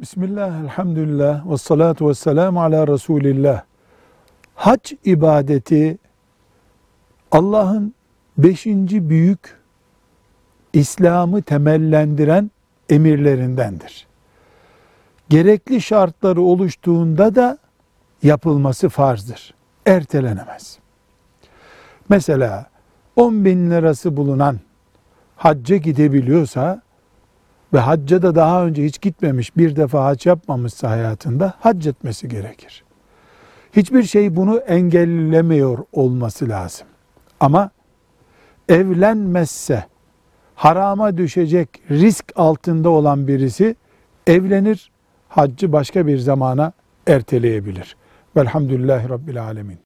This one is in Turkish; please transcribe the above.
Bismillah, elhamdülillah, ve salatu ve selamu ala Resulillah. Hac ibadeti Allah'ın beşinci büyük İslam'ı temellendiren emirlerindendir. Gerekli şartları oluştuğunda da yapılması farzdır. Ertelenemez. Mesela 10 bin lirası bulunan hacca gidebiliyorsa ve hacca da daha önce hiç gitmemiş, bir defa hac yapmamışsa hayatında hac etmesi gerekir. Hiçbir şey bunu engellemiyor olması lazım. Ama evlenmezse harama düşecek risk altında olan birisi evlenir, haccı başka bir zamana erteleyebilir. Velhamdülillahi Rabbil Alemin.